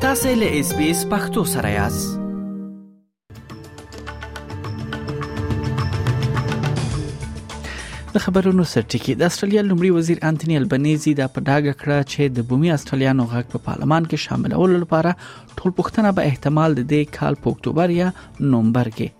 تاسو له اس بي اس پختو سره یاست د خبرونو سرټکی د استرالیا لمړي وزیر انټونی البنيزي دا په ډاګه کړه چې د بومي استرالیانو غږ په پارلمان کې شاملولو لپاره ټول پښتنه به احتمال د دې کال په اکتوبر یا نومبر کې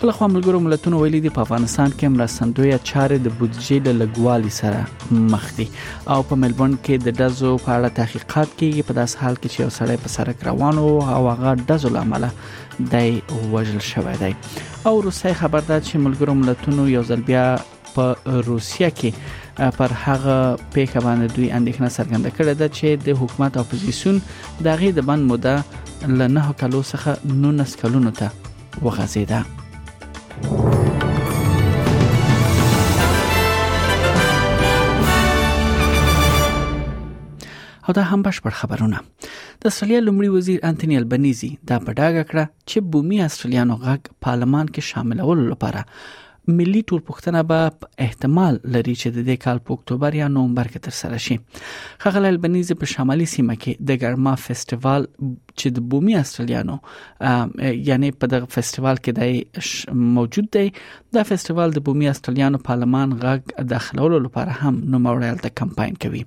بل خو ملګرو ملتونو ویلي دي په افغانستان کې مرستندوی چارې د بودجې له لګوالي سره مخ دي او په ملبون کې د دزو په اړه تحقیقات کیږي په داس حال کې چې یو سړی په سرک روانو او هغه دزو لامل دی وژل شوی دی او روسي خبردار چې ملګرو ملتونو یو ځل بیا په روسیه کې پر هغه پیښه باندې دوی اندېښنه څرګنده کړې ده چې د حکومت اپوزیسیون د غې د بند موده ل نه کلو څخه 19 کلونو ته وغځیده او دا هم بشپړ خبرونه د استرالیا لومړي وزیر انټونی البنيزي دا په ډاګه کړه چې بومي استرالیانو غږ پارلمان کې شاملولو لپاره ملي ټولپوښتنه به احتمال لري چې د دې کال په اکتوبر یا نومبر کې تر سره شي خغل البنيزي په شمالي سیمه کې د ګرما فیسټیوال چې د بومي استرالیانو یعنی په دغه فیسټیوال کې دای موجود دی دا فیسټیوال د بومي استرالیانو پارلمان غږ داخلولو لپاره هم نوموړی د کمپاین کوي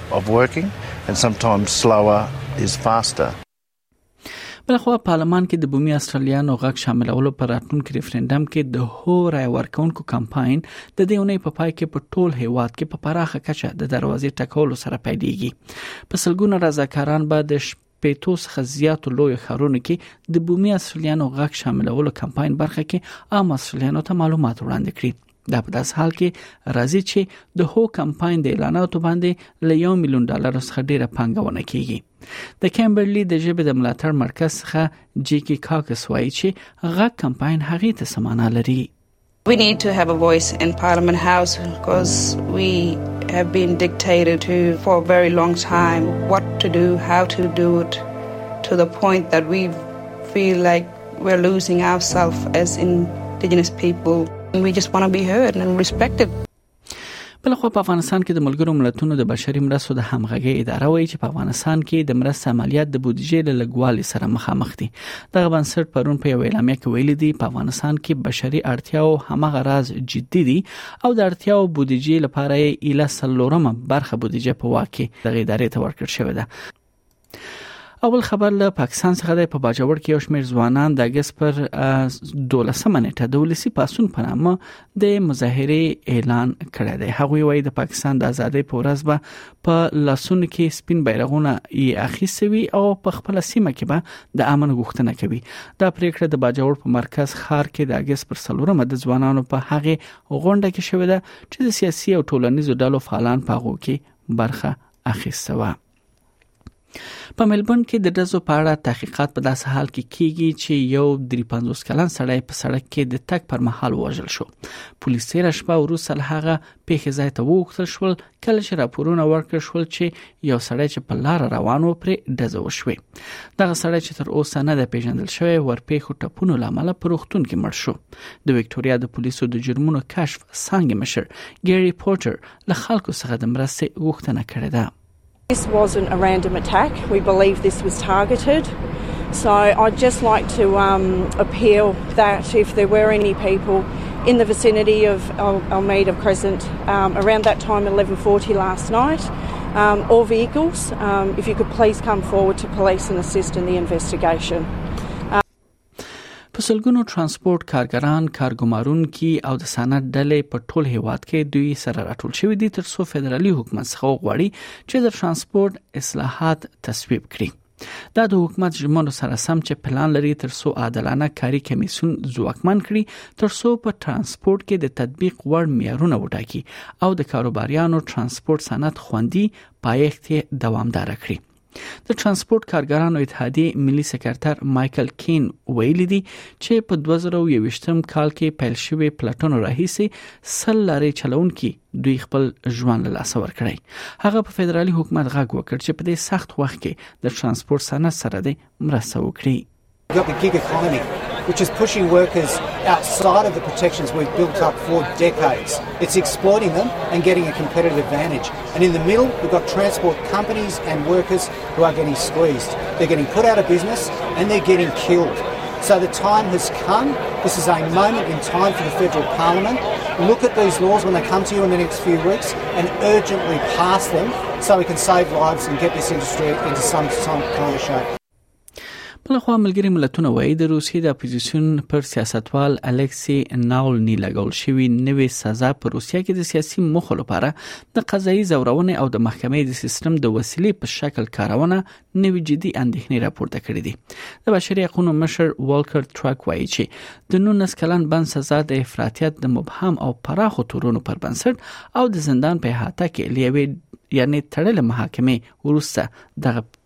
بلخوا پارلمان کې د بومي استرالیانو غږ شاملولو پر راتلونکي ریفرندم کې د هو رای ورکونکو کمپاین د دې اونۍ په پای کې په ټول هیواد کې په پراخه کچه د دروازې ټکولو سره پیلېږي په سلګونو رضاکاران به د په اتو څخه زیاتو لوی ښارونو کې د بومي اصليانو غږ شاملولو کمپاین برخه کې عام اصليانو ته معلومات وړاندې کړي دا په داس حال کې راځي چې د هو کمپاین د اعلاناتو باندې ل 1 میلیون ډالر څخه ډیره پنګونه کیږي د کیمبرلی د ژبې د ملاتړ مرکز څخه جی کی کاکس وایي چې غږ کمپاین هغه ته سمانه لري We need to have a voice in Parliament House because we have been dictated to for a very long time what to do, how to do it, to the point that we feel like we're losing ourselves as Indigenous people. We just want to be heard and respected. بلخو په افغانستان کې د ملګرو ملتونو د بشري مرستو د همغږي اداره وایي چې په افغانستان کې د مرستې عملیات د بودیجې له لګوالي سره مخامخ دي دغه بنسټ پرون په یو اعلامیه کې ویلي دي په افغانستان کې بشري اړتیاو همغه راز جدي دي او د اړتیاو بودیجې لپاره یې اله سلورمه برخه بودیجه په واکه د ادارې ته ورکړ شوې ده اول خبر له پاکستان څخه د په باجوړ کې یو شمېر ځوانان د اگست پر 12 منېټه د ولسی پاسون په نامه د مظاهره اعلان کړی دی هغه وایي د پاکستان د ازادۍ په ورځ به په لاسونو کې سپین بیرغونه یې اخیسوي او په خپل سیمه کې به د امن غوښتنه کوي دا پریکړه د باجوړ په مرکز خار کې د اگست پر 13 مده ځوانانو په هغه غونډه کې شوې ده چې د سیاسي او ټولنیزو ډلو فعالان په غو کې برخه اخیسته و په ملبون کې د دزو په اړه تحقیقات په داسې حال کې کیږي چې یو 350 کلن سړی په سړک کې د تک پر مهال وژل شو پولیس تیر شپه وروسته له هغه پیښې ځای ته ووختل شول کله چې راپورونه ورکړ شول چې یو سړی چې په لار روان و پر دزو شوی دغه سړی چې تر اوسه نه د پیژندل شوی ورپېښو ټپونو لامل پروختون کې مړ شو د وکټوريا د پولیسو د جرمونو کشف څنګه مشر ګيري پورټر له خلکو څخه د مرستې غوښتنه کړې ده This wasn't a random attack. We believe this was targeted. So I'd just like to um, appeal that if there were any people in the vicinity of Al- Almeida Crescent um, around that time, 11:40 last night, um, or vehicles, um, if you could please come forward to police and assist in the investigation. په سلګونو ترانسپورت کارګران کارګمارونکي او د صنعت ډلې په ټول هیواد کې دوی سره راټول شوې دي ترڅو فدرالي حکومت څخه وغواړي چې د ترانسپورت اصلاحات تصویب کړي دا د حکومت ژمنو سره سم چې پلان لري ترڅو عادلانه کاری کمیسیون ځواکمن کړي ترڅو په ترانسپورت کې د تطبیق وړ معیارونه وټاکي او د کاروباریانو ترانسپورت صنعت خوندي پایښت دوامدار کړي د ترانسپورت کارګرانو اتحادیه ملي سکرتر مايكل کین ویلي دي چې په 2021م کال کې پیل شوی پلټنو راهیسي سل لارې چلونکي دوی خپل ژوند له لاسه ورکړي هغه په فدرالي حکومت غږ وکړ چې په دې سخت وخت کې د ترانسپورت صنعت سره د مرسته وکړي which is pushing workers outside of the protections we've built up for decades. It's exploiting them and getting a competitive advantage. And in the middle, we've got transport companies and workers who are getting squeezed. They're getting put out of business and they're getting killed. So the time has come. This is a moment in time for the federal parliament. Look at these laws when they come to you in the next few weeks and urgently pass them so we can save lives and get this industry into some, some kind of shape. بلخوا ملګری ملتونه وایي د روسیې د اپوزیسیون پر سیاستوال الکسی ناولنی لګول شوی نوې سزا په روسیه کې د سیاسي مخ لپاره د قضایي زورونې او د محکمې د سیستم د وسیلې په شکل کارونه نوې جدي اندېښنې راپورته کړې دي د بشري حقوقو مشر والکر ترک وایي چې د 19 کلن بند سزا د افراطیت د مبهم او پراخو تورونو پر بنسټ او د زندان په احاطه کې لیوي یعنی تړل محاکمه ورسته دغه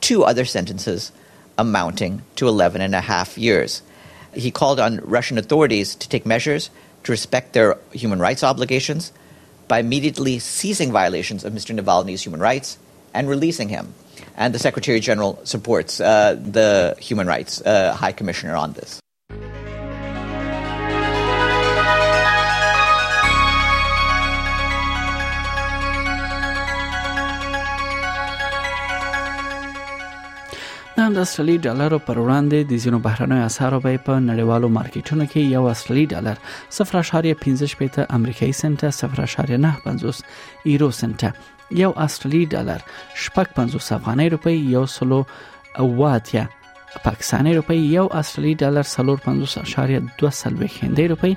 two other sentences amounting to 11 and a half years. He called on Russian authorities to take measures to respect their human rights obligations by immediately ceasing violations of Mr. Navalny's human rights and releasing him. And the Secretary General supports uh, the Human Rights uh, High Commissioner on this. د اصلي ډالر پر وړاندې د زینو بهرنیو اسعارو بیه په نړیوالو مارکیټونو کې یو اصلي ډالر 0.15 امریکایي سنت 0.95 یورو سنت یو اصلي ډالر شپږ 50 افغاني روپی یو سلو اواتیا پاکستاني روپی یو استرالی ډالر 450.2 هندۍ روپی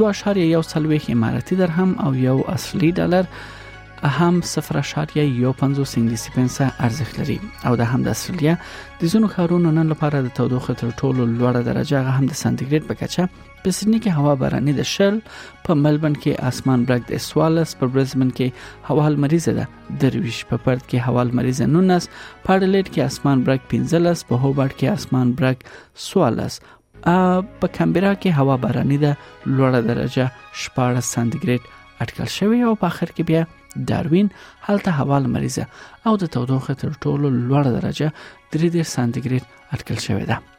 2.1 اماراتي درهم او یو استرالی ډالر هم 0.15 انګلیسي پنسه ارزښت لري او د هم د استرالیا د زونو خارونو نن لپاره د تودوخه تر ټولو لوړه درجه هغه هم د سانتیګریډ په کچه په سیدنی کې هوا باراني ده شل په ملبن کې اسمان برګ د سوالس په برزمن کې هوا لمریزه ده درویش په پرد کې هوا لمریزه 19 په اډلېډ کې اسمان برګ 15 په هوبارت کې اسمان برګ 14 په کمبرا کې هوا باراني ده لوړه درجه 14 سانتیګریډ اټکل شوی او په اخر کې بیا داروین هلته هوا لمریزه او د تودوخه تر ټولو لوړه درجه 3 سانتیګریډ اټکل شوې ده